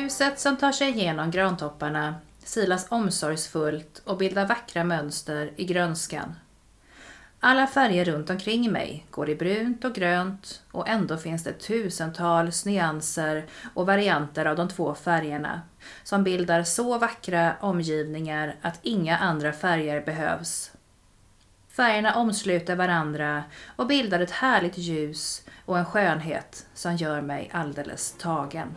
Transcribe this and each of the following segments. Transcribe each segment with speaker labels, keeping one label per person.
Speaker 1: Ljuset som tar sig igenom grantopparna silas omsorgsfullt och bildar vackra mönster i grönskan. Alla färger runt omkring mig går i brunt och grönt och ändå finns det tusentals nyanser och varianter av de två färgerna som bildar så vackra omgivningar att inga andra färger behövs. Färgerna omsluter varandra och bildar ett härligt ljus och en skönhet som gör mig alldeles tagen.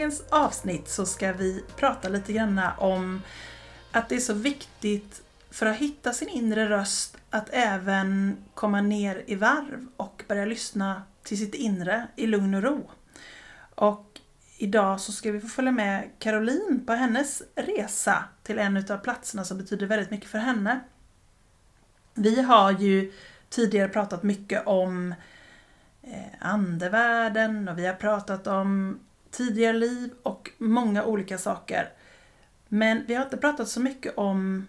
Speaker 2: Dagens avsnitt så ska vi prata lite grann om att det är så viktigt för att hitta sin inre röst att även komma ner i varv och börja lyssna till sitt inre i lugn och ro. Och idag så ska vi få följa med Caroline på hennes resa till en av platserna som betyder väldigt mycket för henne. Vi har ju tidigare pratat mycket om eh, andevärlden och vi har pratat om tidigare liv och många olika saker. Men vi har inte pratat så mycket om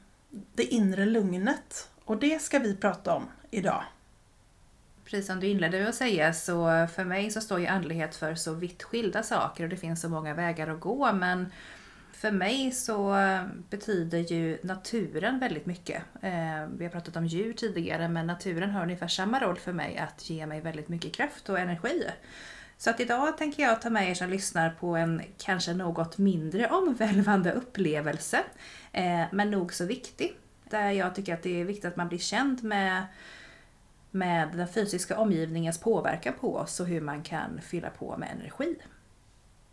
Speaker 2: det inre lugnet och det ska vi prata om idag.
Speaker 1: Precis som du inledde med att säga så för mig så står ju andlighet för så vitt skilda saker och det finns så många vägar att gå men för mig så betyder ju naturen väldigt mycket. Eh, vi har pratat om djur tidigare men naturen har ungefär samma roll för mig att ge mig väldigt mycket kraft och energi. Så att idag tänker jag ta med er som lyssnar på en kanske något mindre omvälvande upplevelse, eh, men nog så viktig. Där jag tycker att det är viktigt att man blir känd med, med den fysiska omgivningens påverkan på oss och hur man kan fylla på med energi.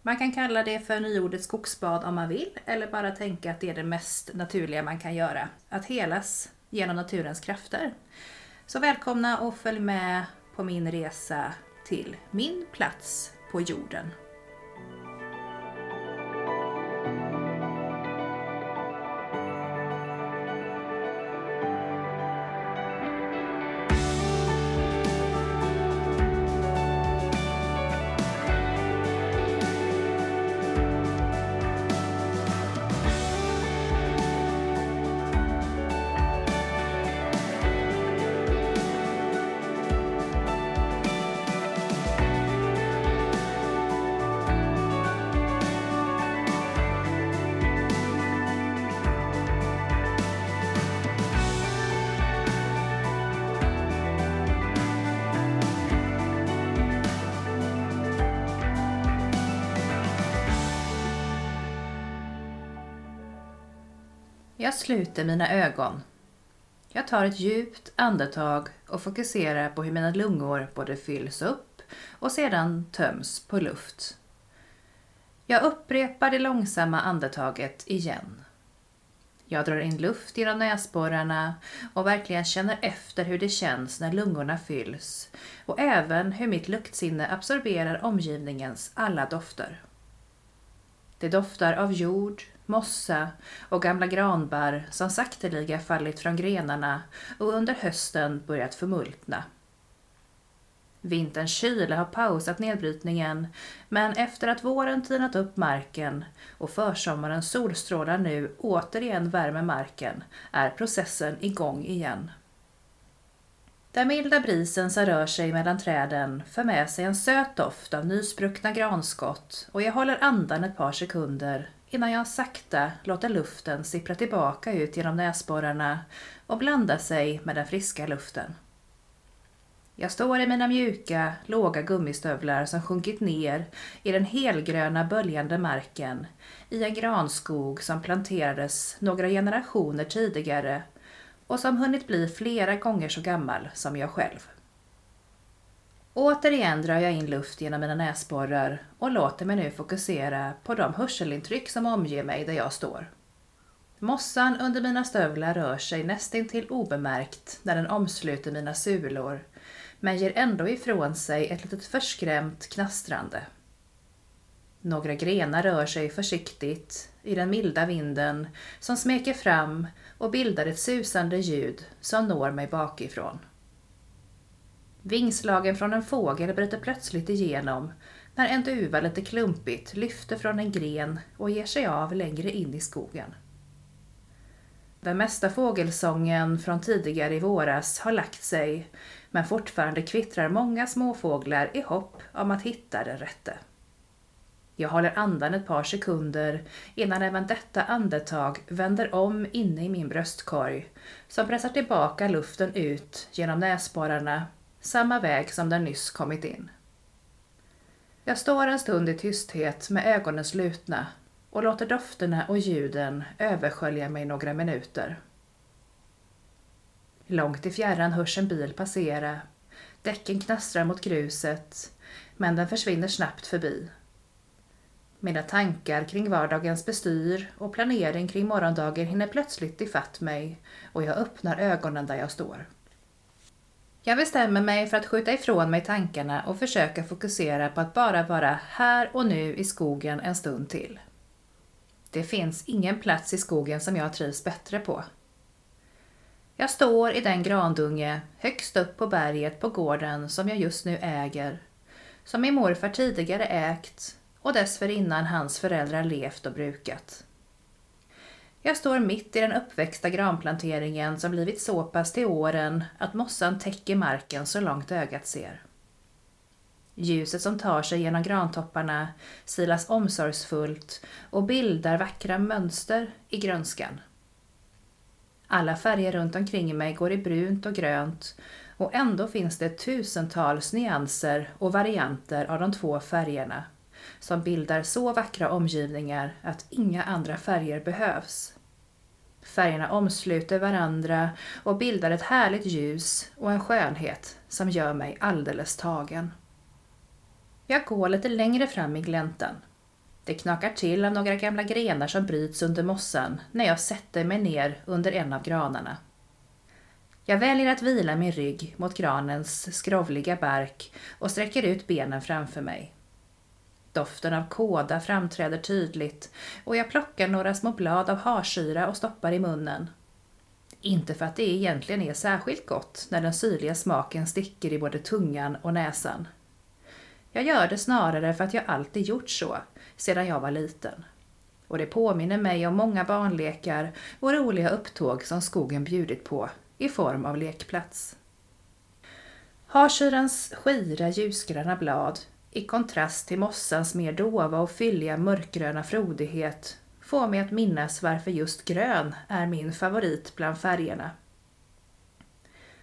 Speaker 1: Man kan kalla det för nyordet skogsbad om man vill, eller bara tänka att det är det mest naturliga man kan göra. Att helas genom naturens krafter. Så välkomna och följ med på min resa till min plats på jorden. Jag sluter mina ögon. Jag tar ett djupt andetag och fokuserar på hur mina lungor både fylls upp och sedan töms på luft. Jag upprepar det långsamma andetaget igen. Jag drar in luft genom näsborrarna och verkligen känner efter hur det känns när lungorna fylls och även hur mitt luktsinne absorberar omgivningens alla dofter. Det doftar av jord, mossa och gamla granbar som sakteliga fallit från grenarna och under hösten börjat förmultna. Vinterns kyla har pausat nedbrytningen, men efter att våren tinat upp marken och försommarens solstrålar nu återigen värmer marken är processen igång igen. Den milda brisen som rör sig mellan träden för med sig en söt doft av nyspruckna granskott och jag håller andan ett par sekunder innan jag sakta låter luften sippra tillbaka ut genom näsborrarna och blanda sig med den friska luften. Jag står i mina mjuka, låga gummistövlar som sjunkit ner i den helgröna böljande marken i en granskog som planterades några generationer tidigare och som hunnit bli flera gånger så gammal som jag själv. Återigen drar jag in luft genom mina näsborrar och låter mig nu fokusera på de hörselintryck som omger mig där jag står. Mossan under mina stövlar rör sig nästintill obemärkt när den omsluter mina sulor men ger ändå ifrån sig ett litet förskrämt knastrande. Några grenar rör sig försiktigt i den milda vinden som smeker fram och bildar ett susande ljud som når mig bakifrån. Vingslagen från en fågel bryter plötsligt igenom när en duva lite klumpigt lyfter från en gren och ger sig av längre in i skogen. Den mesta fågelsången från tidigare i våras har lagt sig men fortfarande kvittrar många småfåglar i hopp om att hitta den rätte. Jag håller andan ett par sekunder innan även detta andetag vänder om inne i min bröstkorg som pressar tillbaka luften ut genom näsborrarna samma väg som den nyss kommit in. Jag står en stund i tysthet med ögonen slutna och låter dofterna och ljuden överskölja mig några minuter. Långt i fjärran hörs en bil passera. Däcken knastrar mot gruset, men den försvinner snabbt förbi. Mina tankar kring vardagens bestyr och planering kring morgondagen hinner plötsligt ifatt mig och jag öppnar ögonen där jag står. Jag bestämmer mig för att skjuta ifrån mig tankarna och försöka fokusera på att bara vara här och nu i skogen en stund till. Det finns ingen plats i skogen som jag trivs bättre på. Jag står i den grandunge högst upp på berget på gården som jag just nu äger, som min morfar tidigare ägt och dessförinnan hans föräldrar levt och brukat. Jag står mitt i den uppväxta granplanteringen som blivit så pass till åren att mossan täcker marken så långt ögat ser. Ljuset som tar sig genom grantopparna silas omsorgsfullt och bildar vackra mönster i grönskan. Alla färger runt omkring mig går i brunt och grönt och ändå finns det tusentals nyanser och varianter av de två färgerna som bildar så vackra omgivningar att inga andra färger behövs. Färgerna omsluter varandra och bildar ett härligt ljus och en skönhet som gör mig alldeles tagen. Jag går lite längre fram i gläntan. Det knakar till av några gamla grenar som bryts under mossan när jag sätter mig ner under en av granarna. Jag väljer att vila min rygg mot granens skrovliga bark och sträcker ut benen framför mig. Doften av kåda framträder tydligt och jag plockar några små blad av harsyra och stoppar i munnen. Inte för att det egentligen är särskilt gott när den syrliga smaken sticker i både tungan och näsan. Jag gör det snarare för att jag alltid gjort så, sedan jag var liten. Och det påminner mig om många barnlekar och roliga upptåg som skogen bjudit på i form av lekplats. Harsyrans skira ljusgröna blad i kontrast till mossans mer dova och fylliga mörkgröna frodighet får mig att minnas varför just grön är min favorit bland färgerna.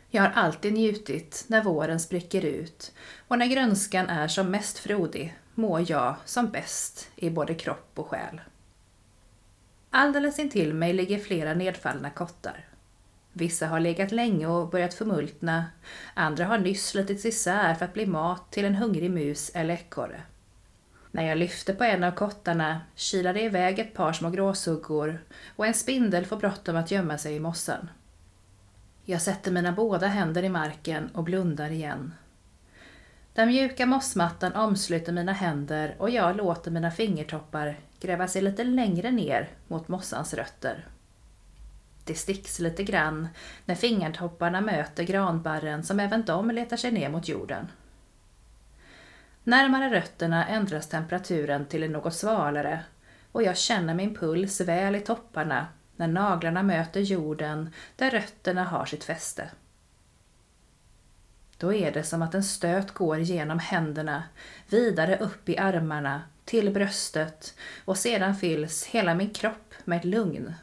Speaker 1: Jag har alltid njutit när våren spricker ut och när grönskan är som mest frodig mår jag som bäst i både kropp och själ. Alldeles intill mig ligger flera nedfallna kottar. Vissa har legat länge och börjat förmultna, andra har nyss slitits isär för att bli mat till en hungrig mus eller ekorre. När jag lyfter på en av kottarna kilar det iväg ett par små gråsuggor och en spindel får bråttom att gömma sig i mossan. Jag sätter mina båda händer i marken och blundar igen. Den mjuka mossmattan omsluter mina händer och jag låter mina fingertoppar gräva sig lite längre ner mot mossans rötter. Det sticks lite grann när fingertopparna möter granbarren som även de letar sig ner mot jorden. Närmare rötterna ändras temperaturen till något svalare och jag känner min puls väl i topparna när naglarna möter jorden där rötterna har sitt fäste. Då är det som att en stöt går genom händerna, vidare upp i armarna, till bröstet och sedan fylls hela min kropp med ett lugn.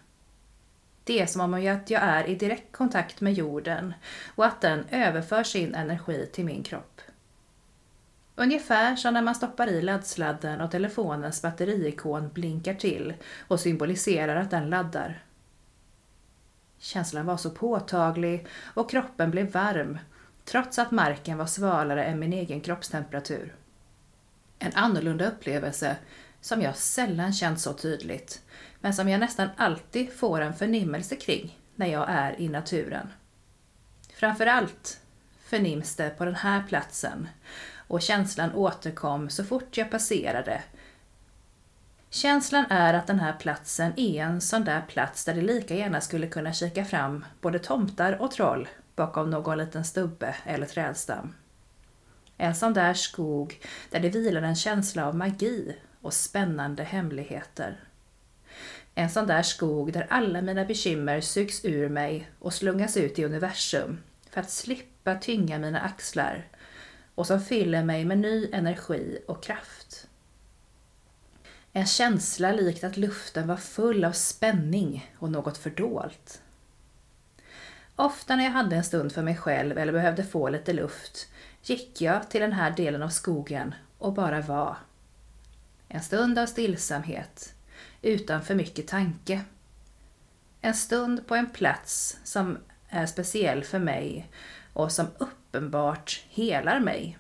Speaker 1: Det är som om att jag är i direkt kontakt med jorden och att den överför sin energi till min kropp. Ungefär som när man stoppar i laddsladden och telefonens batteriikon blinkar till och symboliserar att den laddar. Känslan var så påtaglig och kroppen blev varm trots att marken var svalare än min egen kroppstemperatur. En annorlunda upplevelse som jag sällan känt så tydligt, men som jag nästan alltid får en förnimmelse kring när jag är i naturen. Framförallt förnims det på den här platsen och känslan återkom så fort jag passerade. Känslan är att den här platsen är en sån där plats där det lika gärna skulle kunna kika fram både tomtar och troll bakom någon liten stubbe eller trädstam. En sån där skog där det vilar en känsla av magi och spännande hemligheter. En sån där skog där alla mina bekymmer sugs ur mig och slungas ut i universum för att slippa tynga mina axlar och som fyller mig med ny energi och kraft. En känsla likt att luften var full av spänning och något fördolt. Ofta när jag hade en stund för mig själv eller behövde få lite luft gick jag till den här delen av skogen och bara var. En stund av stillsamhet, utan för mycket tanke. En stund på en plats som är speciell för mig och som uppenbart helar mig.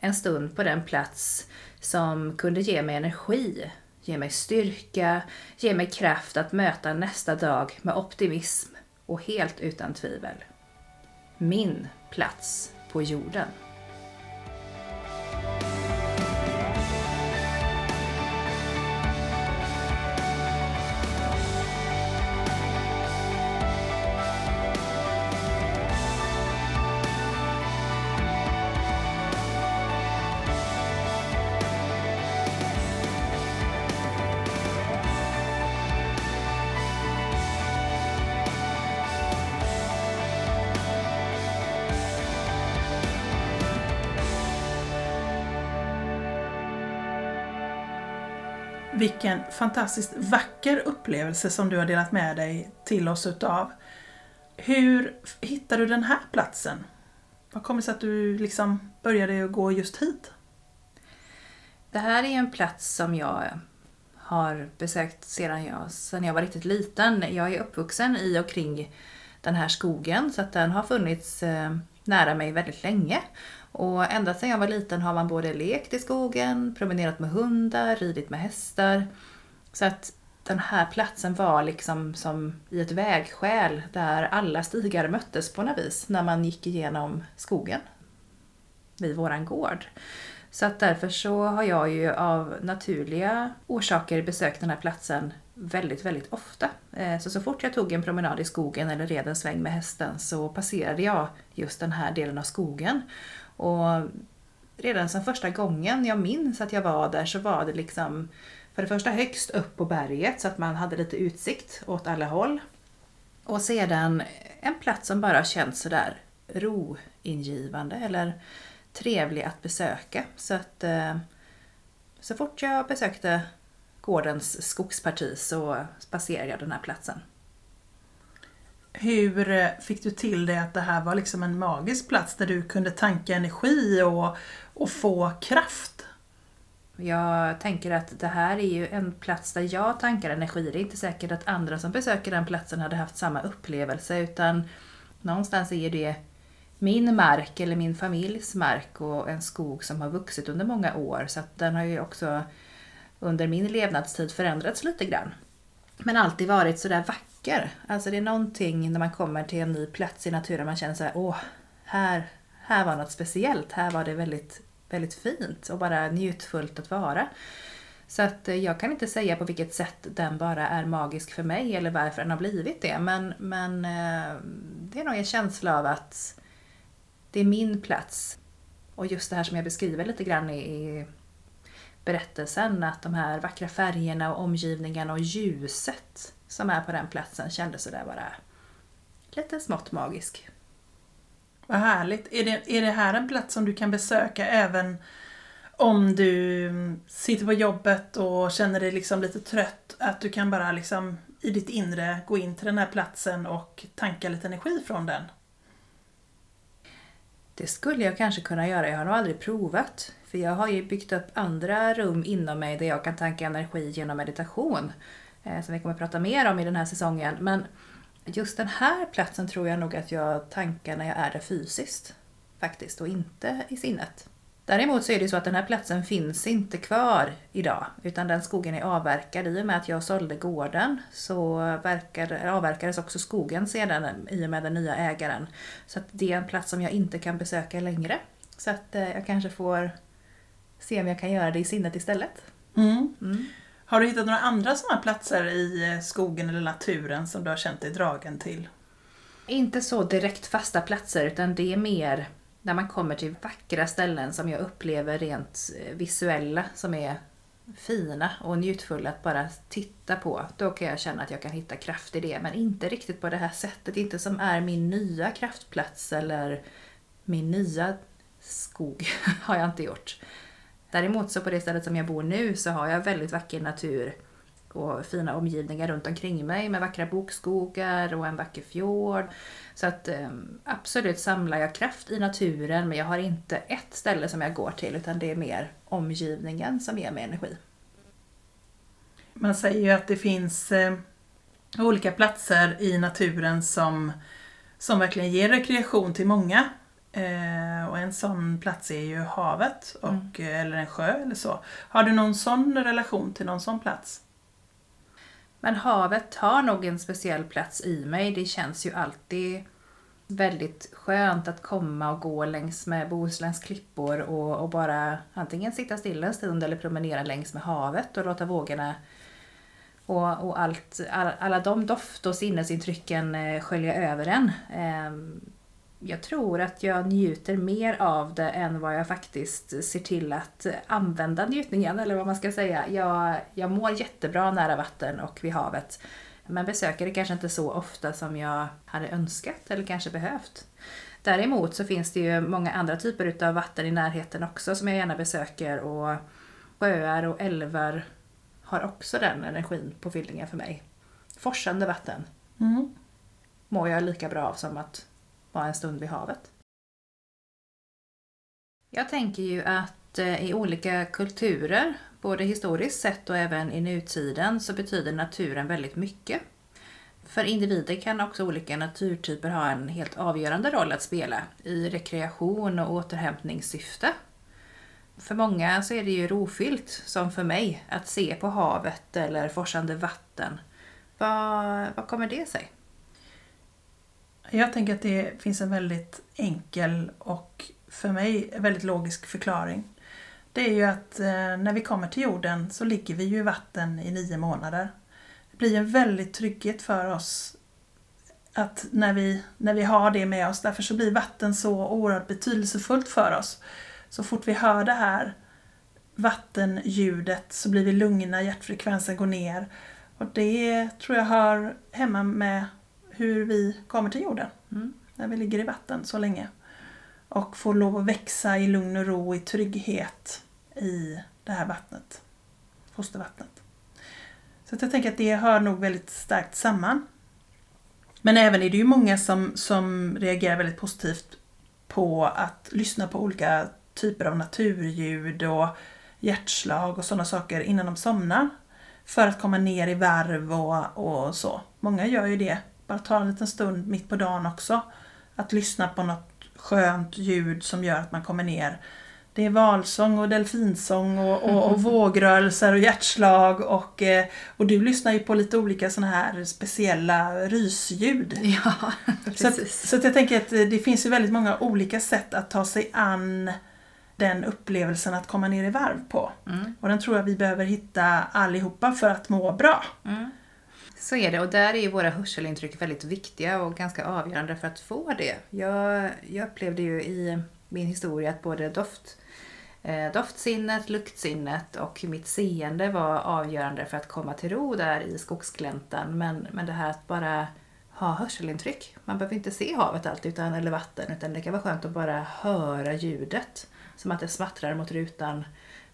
Speaker 1: En stund på den plats som kunde ge mig energi, ge mig styrka, ge mig kraft att möta nästa dag med optimism och helt utan tvivel. Min plats på jorden.
Speaker 2: Fantastiskt vacker upplevelse som du har delat med dig till oss utav. Hur hittade du den här platsen? Vad kommer det sig att du liksom började gå just hit?
Speaker 1: Det här är en plats som jag har besökt sedan jag, sedan jag var riktigt liten. Jag är uppvuxen i och kring den här skogen så att den har funnits eh, nära mig väldigt länge. Och ända sedan jag var liten har man både lekt i skogen, promenerat med hundar, ridit med hästar. Så att den här platsen var liksom som i ett vägskäl där alla stigar möttes på något vis när man gick igenom skogen vid våran gård. Så att därför så har jag ju av naturliga orsaker besökt den här platsen väldigt, väldigt ofta. Eh, så så fort jag tog en promenad i skogen eller red en sväng med hästen så passerade jag just den här delen av skogen. Och redan som första gången jag minns att jag var där så var det liksom för det första högst upp på berget så att man hade lite utsikt åt alla håll. Och sedan en plats som bara känns sådär roingivande eller trevlig att besöka. Så att eh, så fort jag besökte gårdens skogsparti så passerade jag den här platsen.
Speaker 2: Hur eh, fick du till det att det här var liksom en magisk plats där du kunde tanka energi och, och få kraft?
Speaker 1: Jag tänker att det här är ju en plats där jag tankar energi. Det är inte säkert att andra som besöker den platsen hade haft samma upplevelse utan någonstans är det min mark eller min familjs mark och en skog som har vuxit under många år så att den har ju också under min levnadstid förändrats lite grann. Men alltid varit sådär vacker. Alltså det är någonting när man kommer till en ny plats i naturen man känner såhär, åh, här, här var något speciellt. Här var det väldigt, väldigt fint och bara njutfullt att vara. Så att eh, jag kan inte säga på vilket sätt den bara är magisk för mig eller varför den har blivit det. Men, men eh, det är nog en känsla av att det är min plats Och just det här som jag beskriver lite grann i, i berättelsen, att de här vackra färgerna och omgivningen och ljuset som är på den platsen kändes sådär bara lite smått magisk.
Speaker 2: Vad härligt. Är det, är det här en plats som du kan besöka även om du sitter på jobbet och känner dig liksom lite trött? Att du kan bara liksom i ditt inre gå in till den här platsen och tanka lite energi från den?
Speaker 1: Det skulle jag kanske kunna göra. Jag har nog aldrig provat. För jag har ju byggt upp andra rum inom mig där jag kan tanka energi genom meditation. Eh, som vi kommer att prata mer om i den här säsongen. Men just den här platsen tror jag nog att jag tankar när jag är där fysiskt. Faktiskt, och inte i sinnet. Däremot så är det så att den här platsen finns inte kvar idag. Utan den skogen är avverkad. I och med att jag sålde gården så avverkades också skogen sedan i och med den nya ägaren. Så att det är en plats som jag inte kan besöka längre. Så att eh, jag kanske får se om jag kan göra det i sinnet istället.
Speaker 2: Mm. Mm. Har du hittat några andra sådana platser i eh, skogen eller naturen som du har känt dig dragen till?
Speaker 1: Inte så direkt fasta platser utan det är mer när man kommer till vackra ställen som jag upplever rent eh, visuella som är fina och njutfulla att bara titta på. Då kan jag känna att jag kan hitta kraft i det. Men inte riktigt på det här sättet. Inte som är min nya kraftplats eller min nya skog. har jag inte gjort. Däremot så på det stället som jag bor nu så har jag väldigt vacker natur och fina omgivningar runt omkring mig med vackra bokskogar och en vacker fjord. Så att ehm, absolut samlar jag kraft i naturen men jag har inte ett ställe som jag går till utan det är mer omgivningen som ger mig energi.
Speaker 2: Man säger ju att det finns eh, olika platser i naturen som, som verkligen ger rekreation till många. Eh, och en sån plats är ju havet, och, mm. Eller en sjö eller så. Har du någon sån relation till någon sån plats?
Speaker 1: Men havet har nog en speciell plats i mig. Det känns ju alltid väldigt skönt att komma och gå längs med Bohusläns klippor och, och bara antingen sitta stilla en stund eller promenera längs med havet och låta vågorna och, och allt, all, alla de doft och sinnesintrycken eh, skölja över en. Eh, jag tror att jag njuter mer av det än vad jag faktiskt ser till att använda njutningen, eller vad man ska säga. Jag, jag mår jättebra nära vatten och vid havet. Men besöker det kanske inte så ofta som jag hade önskat eller kanske behövt. Däremot så finns det ju många andra typer av vatten i närheten också som jag gärna besöker och sjöar och älvar har också den energin på fyllningen för mig. Forsande vatten mm. mår jag lika bra av som att vara en stund vid havet. Jag tänker ju att eh, i olika kulturer, både historiskt sett och även i nutiden, så betyder naturen väldigt mycket. För individer kan också olika naturtyper ha en helt avgörande roll att spela i rekreation och återhämtningssyfte. För många så är det ju rofyllt, som för mig, att se på havet eller forsande vatten. Vad, vad kommer det sig?
Speaker 2: Jag tänker att det finns en väldigt enkel och för mig väldigt logisk förklaring. Det är ju att eh, när vi kommer till jorden så ligger vi ju i vatten i nio månader. Det blir en väldigt trygghet för oss att när vi, när vi har det med oss, därför så blir vatten så oerhört betydelsefullt för oss. Så fort vi hör det här vattenljudet så blir vi lugna, hjärtfrekvensen går ner. Och det tror jag hör hemma med hur vi kommer till jorden. Mm. När vi ligger i vatten så länge. Och får lov att växa i lugn och ro, i trygghet i det här vattnet. Fostervattnet. Så jag tänker att det hör nog väldigt starkt samman. Men även är det ju många som, som reagerar väldigt positivt på att lyssna på olika typer av naturljud och hjärtslag och sådana saker innan de somnar. För att komma ner i varv och, och så. Många gör ju det bara ta en liten stund mitt på dagen också. Att lyssna på något skönt ljud som gör att man kommer ner. Det är valsång och delfinsång och, och, och vågrörelser och hjärtslag och, eh, och du lyssnar ju på lite olika sådana här speciella rysljud.
Speaker 1: Ja,
Speaker 2: så, att, så att jag tänker att det finns ju väldigt många olika sätt att ta sig an den upplevelsen att komma ner i varv på. Mm. Och den tror jag vi behöver hitta allihopa för att må bra. Mm.
Speaker 1: Så är det och där är ju våra hörselintryck väldigt viktiga och ganska avgörande för att få det. Jag, jag upplevde ju i min historia att både doft, eh, doftsinnet, luktsinnet och mitt seende var avgörande för att komma till ro där i skogsgläntan. Men, men det här att bara ha hörselintryck. Man behöver inte se havet alltid utan, eller vatten utan det kan vara skönt att bara höra ljudet. Som att det smattrar mot rutan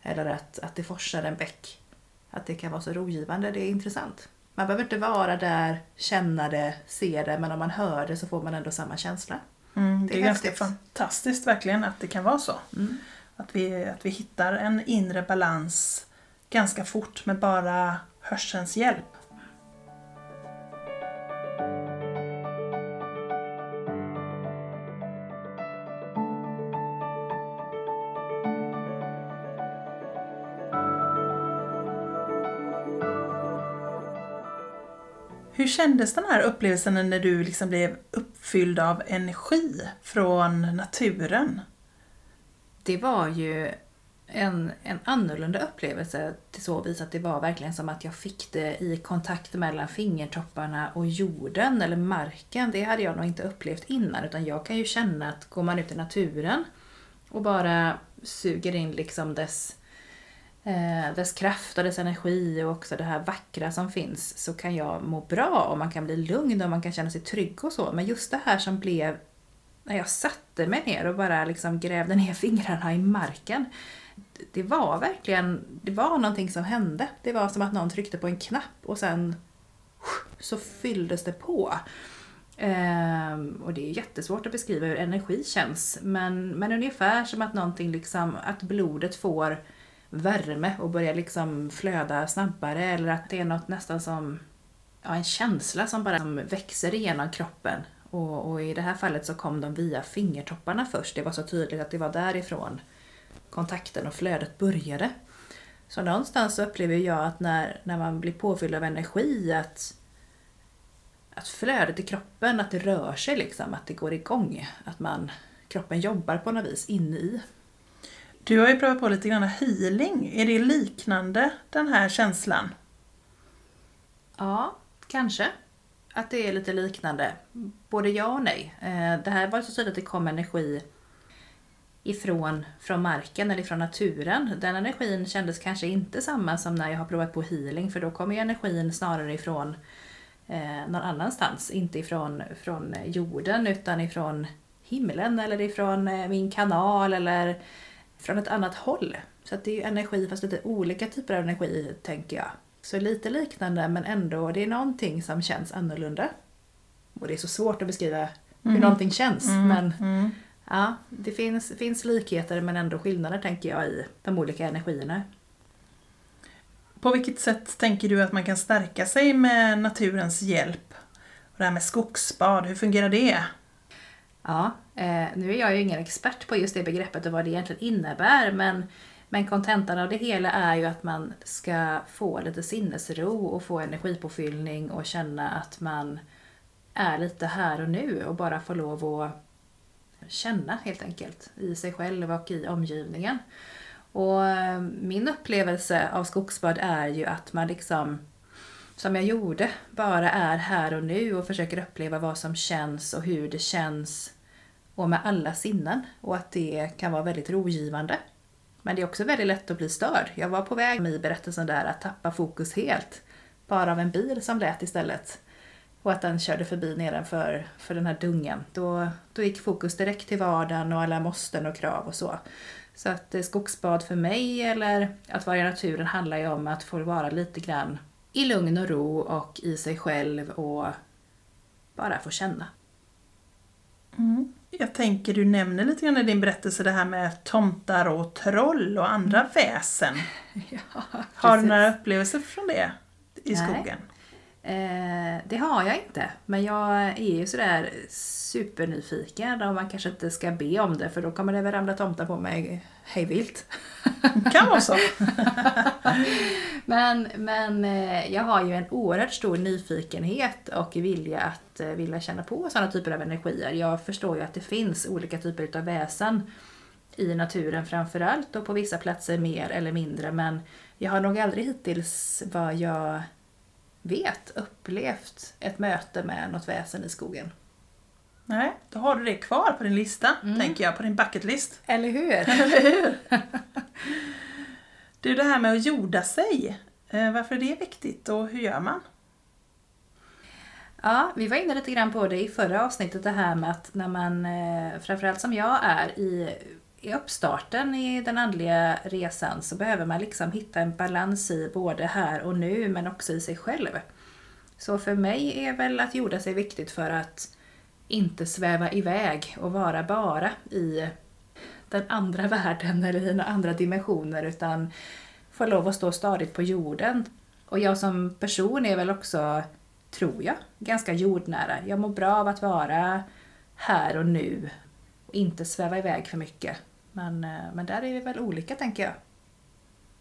Speaker 1: eller att, att det forsar en bäck. Att det kan vara så rogivande, det är intressant. Man behöver inte vara där, känna det, se det men om man hör det så får man ändå samma känsla.
Speaker 2: Mm, det, är, är ganska fantastiskt verkligen att det kan vara så. Mm. Att, vi, att vi hittar en inre balans ganska fort med bara hörselns hjälp. Kändes den här upplevelsen när du liksom blev uppfylld av energi från naturen?
Speaker 1: Det var ju en, en annorlunda upplevelse till så vis att det var verkligen som att jag fick det i kontakt mellan fingertopparna och jorden eller marken. Det hade jag nog inte upplevt innan utan jag kan ju känna att går man ut i naturen och bara suger in liksom dess eh, dess kraft och dess energi och också det här vackra som finns så kan jag må bra och man kan bli lugn och man kan känna sig trygg och så. Men just det här som blev när jag satte mig ner och bara liksom grävde ner fingrarna i marken. Det var verkligen, det var någonting som hände. Det var som att någon tryckte på en knapp och sen så fylldes det på. Ehm, och det är jättesvårt att beskriva hur energi känns. Men, men ungefär som att någonting liksom, att blodet får värme och börjar liksom flöda snabbare eller att det är något nästan som ja, en känsla som bara som växer igenom kroppen. Och, och, i det här fallet så kom de via fingertopparna först. Det var så tydligt att det var därifrån kontakten och flödet började. Så någonstans så upplever jag att när, när man blir påfylld av energi att, att flödet i kroppen, att det rör sig liksom, att det går igång. Att man, kroppen jobbar på något vis inne i.
Speaker 2: Du har ju provat på lite grann healing. Är det liknande den här känslan?
Speaker 1: Ja, kanske. Att det är lite liknande. Både ja och nej. Eh, det här var så tydligt att det kom energi ifrån från marken eller från naturen. Den energin kändes kanske inte samma som när jag har provat på healing för då kommer energin snarare ifrån eh, någon annanstans. Inte ifrån från jorden utan ifrån himlen eller ifrån eh, min kanal eller från ett annat håll. Så det är ju energi, fast lite olika typer av energi tänker jag. Så lite liknande men ändå, det är någonting som känns annorlunda. Och det är så svårt att beskriva mm. hur någonting känns. Mm. Men mm. ja, det finns, finns likheter men ändå skillnader tänker jag i de olika energierna.
Speaker 2: På vilket sätt tänker du att man kan stärka sig med naturens hjälp? Och det här med skogsbad, hur fungerar det?
Speaker 1: Ja, eh, nu är jag ju ingen expert på just det begreppet och vad det egentligen innebär men men kontentan av det hela är ju att man ska få lite sinnesro och få energipåfyllning och känna att man är lite här och nu och bara få lov att känna helt enkelt i sig själv och i omgivningen. Och eh, min upplevelse av skogsbad är ju att man liksom, som jag gjorde, bara är här och nu och försöker uppleva vad som känns och hur det känns och med alla sinnen och att det kan vara väldigt rogivande. Men det är också väldigt lätt att bli störd. Jag var på väg i berättelsen där att tappa fokus helt. Bara av en bil som lät istället. Och att den körde förbi nedanför för den här dungen. Då, då gick fokus direkt till vardagen och alla måsten och krav och så. Så att eh, skogsbad för mig eller att vara i naturen handlar ju om att få vara lite grann i lugn och ro och i sig själv och bara få känna.
Speaker 2: Mm. Jag tänker, du nämner lite grann i din berättelse det här med tomtar och troll och andra mm. väsen. ja, har du några upplevelser från det i Nej. skogen?
Speaker 1: Eh, det har jag inte, men jag är ju sådär supernyfiken och man kanske inte ska be om det för då kommer det väl ramla tomtar på mig hejvilt.
Speaker 2: kan vara så.
Speaker 1: men, men eh, jag har ju en oerhört stor nyfikenhet och vilja att eh, vilja känna på sådana typer av energier. Jag förstår ju att det finns olika typer av väsen i naturen framförallt och på vissa platser mer eller mindre men jag har nog aldrig hittills vad jag vet upplevt ett möte med något väsen i skogen.
Speaker 2: Nej, då har du det kvar på din lista, tänker jag, på din bucketlist.
Speaker 1: Eller hur?
Speaker 2: Eller hur? Du, det här med att jorda sig. eh, Varför är det viktigt och hur gör man?
Speaker 1: Ja, vi var inne lite grann på det i förra avsnittet det här med att när man, eh, framförallt som jag är i, i uppstarten i den andliga resan så behöver man liksom hitta en balans i både här och nu men också i sig själv. Så för mig är väl att jorda sig viktigt för att inte sväva iväg och vara bara i den andra världen eller i några andra dimensioner utan få lov att stå stadigt på jorden. Och jag som person är väl också, tror jag, ganska jordnära. Jag mår bra av att vara här och nu och inte sväva iväg för mycket. Men, eh, men där är vi väl olika tänker jag.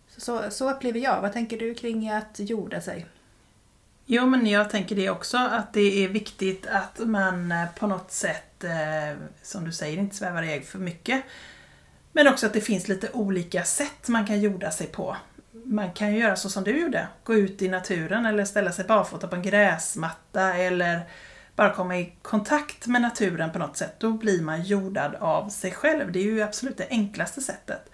Speaker 1: Så, så, så upplever jag. Vad tänker du kring att jorda sig?
Speaker 2: Jo, men jag tänker det också, att det är viktigt att man eh, på något sätt, eh, som du säger, inte svävar iväg för mycket. Men också att det finns lite olika sätt man kan jorda sig på. Man kan ju göra så som du gjorde, gå ut i naturen eller ställa sig barfota på en gräsmatta eller bara komma i kontakt med naturen på något sätt. Då blir man jordad av sig själv. Det är ju absolut det enklaste sättet.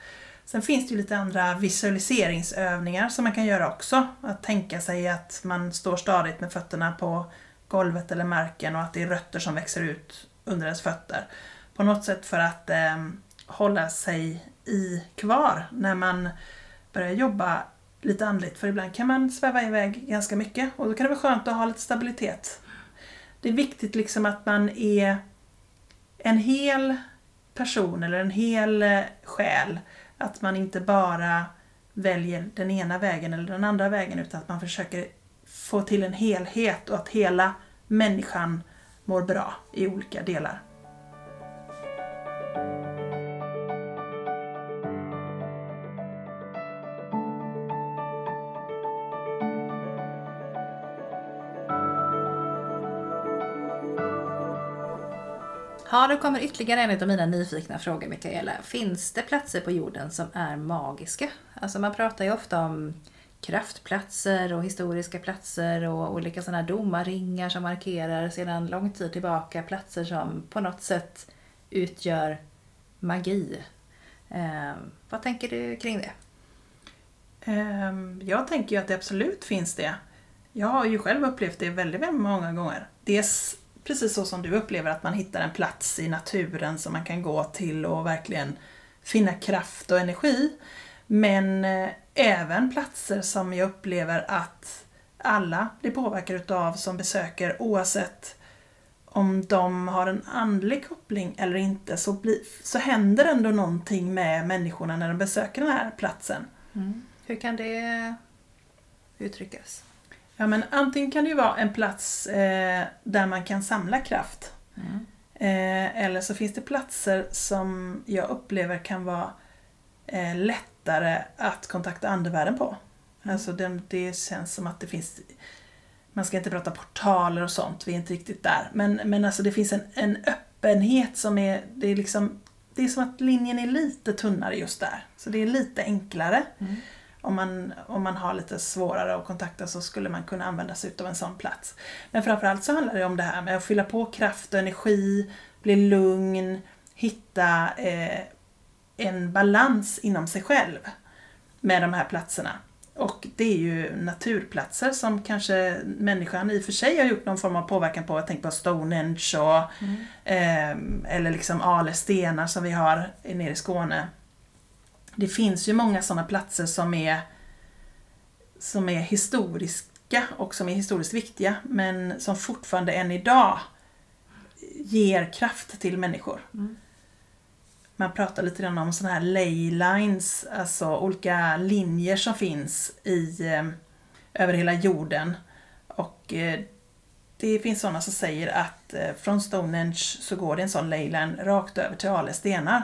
Speaker 2: Sen finns det ju lite andra visualiseringsövningar som man kan göra också. Att tänka sig att man står stadigt med fötterna på golvet eller marken och att det är rötter som växer ut under ens fötter. På något sätt för att eh, hålla sig i kvar när man börjar jobba lite andligt. För ibland kan man sväva iväg ganska mycket och då kan det vara skönt att ha lite stabilitet. Det är viktigt liksom att man är en hel person eller en hel eh, själ. Att man inte bara väljer den ena vägen eller den andra vägen utan att man försöker få till en helhet och att hela människan mår bra i olika delar.
Speaker 1: Ja, då kommer ytterligare en av mina nyfikna frågor Mikaela. Finns det platser på jorden som är magiska? Alltså man pratar ju ofta om kraftplatser och historiska platser och olika sådana här domarringar som markerar sedan lång tid tillbaka platser som på något sätt utgör magi. Eh, vad tänker du kring det?
Speaker 2: Ehm, jag tänker ju att det absolut finns det. Jag har ju själv upplevt det väldigt, väldigt många gånger. Dels precis så som du upplever att man hittar en plats i naturen som man kan gå till och verkligen finna kraft och energi. Men eh, även platser som jag upplever att alla blir påverkade utav som besöker oavsett om de har en andlig koppling eller inte så, bli, så händer ändå någonting med människorna när de besöker den här platsen. Mm.
Speaker 1: Hur kan det uttryckas?
Speaker 2: Ja, men antingen kan det ju vara en plats eh, där man kan samla kraft. Eh, eller så finns det platser som jag upplever kan vara eh, lättare att kontakta andevärlden på. Alltså det, det känns som att det finns man ska inte prata portaler och sånt, vi är inte riktigt där. Men, men alltså det finns en, en öppenhet som är, det är liksom, det är som att linjen är lite tunnare just där. Så det är lite enklare. Om, man, om man har lite svårare att kontakta så skulle man kunna använda sig av en sån plats. Men framförallt så handlar det om det här med att fylla på kraft och energi, bli lugn, hitta eh, en balans inom sig själv med de här platserna. Och det är ju naturplatser som kanske människan i och för sig har gjort någon form av påverkan på. Jag tänker på Stonehenge och eh, eller liksom Ale stenar som vi har nere i Skåne. Det finns ju många sådana platser som är, som är historiska och som är historiskt viktiga men som fortfarande än idag ger kraft till människor. Man pratar lite grann om sådana här ley lines, alltså olika linjer som finns i, eh, över hela jorden. Och eh, det finns sådana som säger att eh, från Stonehenge så går det en sån ley line rakt över till Ale stenar.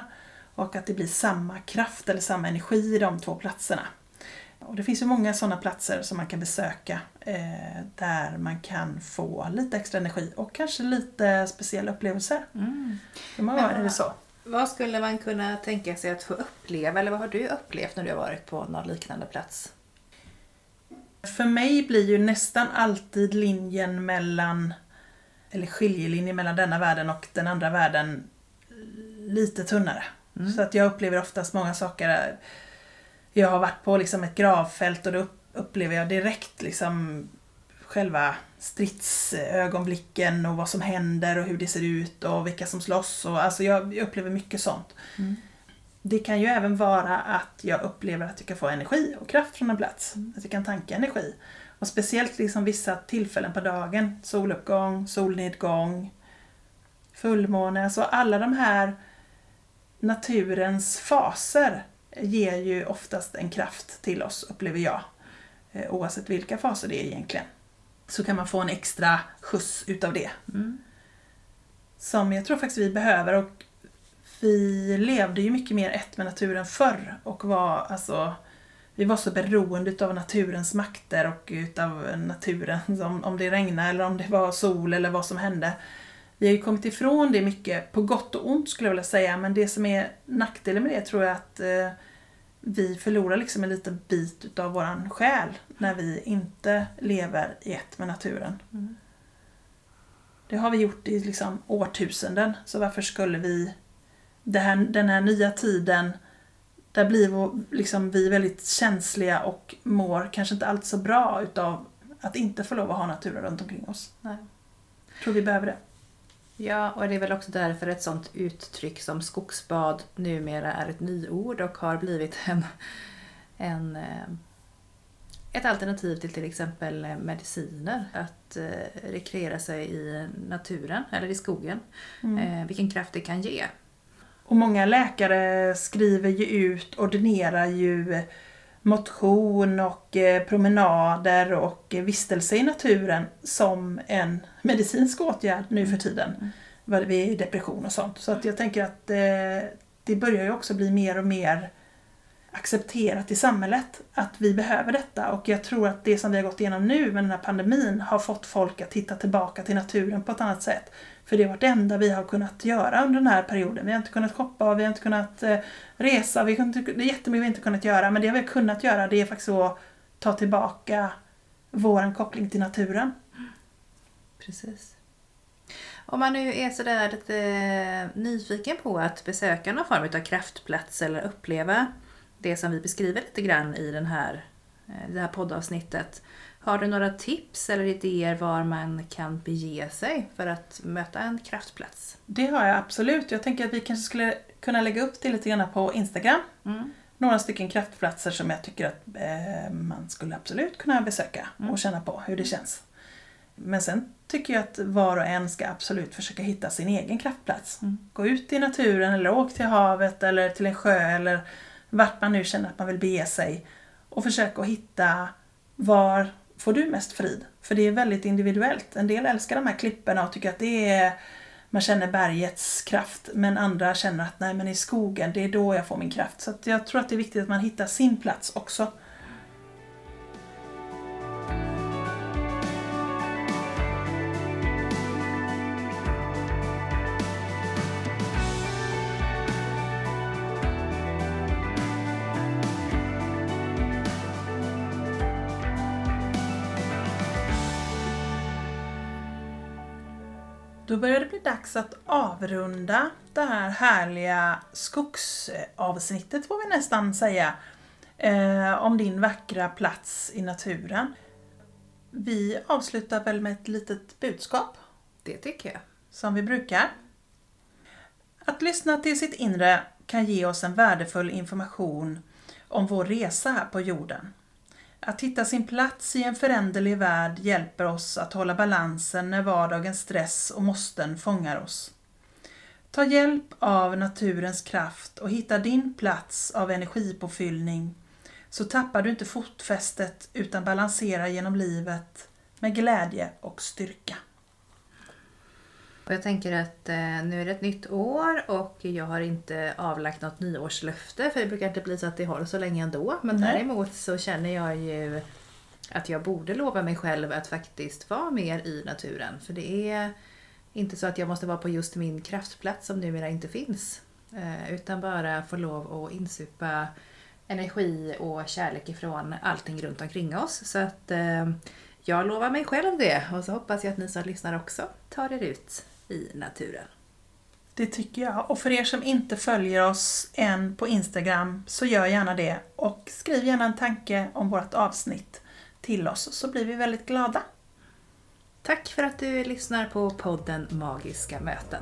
Speaker 2: Och att det blir samma kraft eller samma energi i de två platserna. Och det finns ju många sådana platser som man kan besöka eh, där man kan få lite extra energi och kanske lite speciella upplevelser.
Speaker 1: Mm. Men-
Speaker 2: är det så.
Speaker 1: Vad skulle man kunna tänka sig att få uppleva eller vad har du upplevt när du har varit på någon liknande plats?
Speaker 2: För mig blir ju nästan alltid linjen mellan eller skiljelinje mellan denna världen och den andra världen lite tunnare.
Speaker 1: Mm.
Speaker 2: Så att jag upplever oftast många saker. Jag har varit på liksom ett gravfält och då upplever jag direkt liksom själva stridsögonblicken och vad som händer och hur det ser ut och vilka som slåss. Och, alltså jag, upplever mycket sånt.
Speaker 1: Mm.
Speaker 2: Det kan ju även vara att jag upplever att jag kan få energi och kraft från en plats.
Speaker 1: Mm.
Speaker 2: Att jag kan tanka energi. Och speciellt liksom vissa tillfällen på dagen. Soluppgång, solnedgång, fullmåne. Alltså alla de här naturens faser ger ju oftast en kraft till oss, upplever jag. Eh, Oavsett vilka faser det är egentligen. Så kan man få en extra skjuts utav det.
Speaker 1: Mm.
Speaker 2: Som jag tror faktiskt vi behöver och vi levde ju mycket mer ett med naturen förr och var alltså vi var så beroende av naturens makter och utav naturen, om det regnade eller om det var sol eller vad som hände. Vi har ju kommit ifrån det mycket, på gott och ont skulle jag vilja säga, men det som är nackdelen med det tror jag att eh, vi förlorar liksom en liten bit utav våran själ när vi inte lever i ett med naturen.
Speaker 1: Mm.
Speaker 2: Det har vi gjort i liksom årtusenden, så varför skulle vi här, den här nya tiden där blir vår- liksom vi väldigt känsliga och mår kanske inte alltid så bra utav att inte få lov att ha naturen runt omkring oss.
Speaker 1: Nej.
Speaker 2: Jag tror vi behöver det.
Speaker 1: Ja, och det är väl också därför ett sånt uttryck som skogsbad numera är ett nyord och har blivit en, en, eh, ett alternativ till till exempel eh, mediciner. Att eh, rekreera sig i naturen eller i skogen. Eh, vilken kraft det kan ge.
Speaker 2: Och många läkare skriver ju ut, ordinerar ju motion och eh, promenader och vistelse i naturen som en medicinsk åtgärd nu för tiden. Vad Vid depression och sånt. Så att jag tänker att eh, det börjar ju också bli mer och mer accepterat i samhället att vi behöver detta och jag tror att det som vi har gått igenom nu med den här pandemin har fått folk att titta tillbaka till naturen på ett annat sätt. För det har varit det enda vi har kunnat göra under den här perioden. Vi har inte kunnat shoppa, vi har inte kunnat eh, resa, vi har inte, det är jättemycket vi inte kunnat göra men det vi har kunnat göra det är faktiskt att ta tillbaka vår koppling till naturen.
Speaker 1: Precis. Om man nu är sådär lite eh, nyfiken på att besöka någon form av kraftplats eller uppleva det som vi beskriver lite grann i den här, eh, det här poddavsnittet. Har du några tips eller idéer var man kan bege sig för att möta en kraftplats?
Speaker 2: Det har jag absolut. Jag tänker att vi kanske skulle kunna lägga upp det lite grann på Instagram.
Speaker 1: Mm.
Speaker 2: Några stycken kraftplatser som jag tycker att eh, man skulle absolut kunna besöka
Speaker 1: Mm.
Speaker 2: och känna på hur det känns. Men sen tycker jag att var och en ska absolut försöka hitta sin egen kraftplats.
Speaker 1: Mm.
Speaker 2: Gå ut i naturen eller åk till havet eller till en sjö eller vart man nu känner att man vill bege sig. Och försök att hitta var får du mest frid? För det är väldigt individuellt. En del älskar de här klipporna och tycker att det är man känner bergets kraft men andra känner att nej men i skogen det är då jag får min kraft. Så att jag tror att det är viktigt att man hittar sin plats också. Då börjar det bli dags att avrunda det här härliga skogsavsnittet får vi nästan säga. Eh, om din vackra plats i naturen. Vi avslutar väl med ett litet budskap
Speaker 1: Det tycker jag.
Speaker 2: som vi brukar. Att lyssna till sitt inre kan ge oss en värdefull information om vår resa här på jorden. Att hitta sin plats i en föränderlig värld hjälper oss att hålla balansen när vardagens stress och måsten fångar oss. Ta hjälp av naturens kraft och hitta din plats av energipåfyllning så tappar du inte fotfästet utan balanserar genom livet med glädje och styrka.
Speaker 1: Och jag tänker att eh, nu är det ett nytt år och jag har inte avlagt något nyårslöfte för det brukar inte bli så att det håller så länge ändå. Men
Speaker 2: Nej.
Speaker 1: däremot så känner jag ju att jag borde lova mig själv att faktiskt vara mer i naturen. För det är inte så att jag måste vara på just min kraftplats som numera inte finns. Eh, utan bara få lov att insupa energi och kärlek ifrån allting runt omkring oss. Så att eh, Jag lovar mig själv det och så hoppas jag att ni som lyssnar också tar er ut i naturen.
Speaker 2: Det tycker jag. Och för er som inte följer oss än på Instagram så gör gärna det och skriv gärna en tanke om vårt avsnitt till oss så blir vi väldigt glada.
Speaker 1: Tack för att du lyssnar på podden Magiska möten.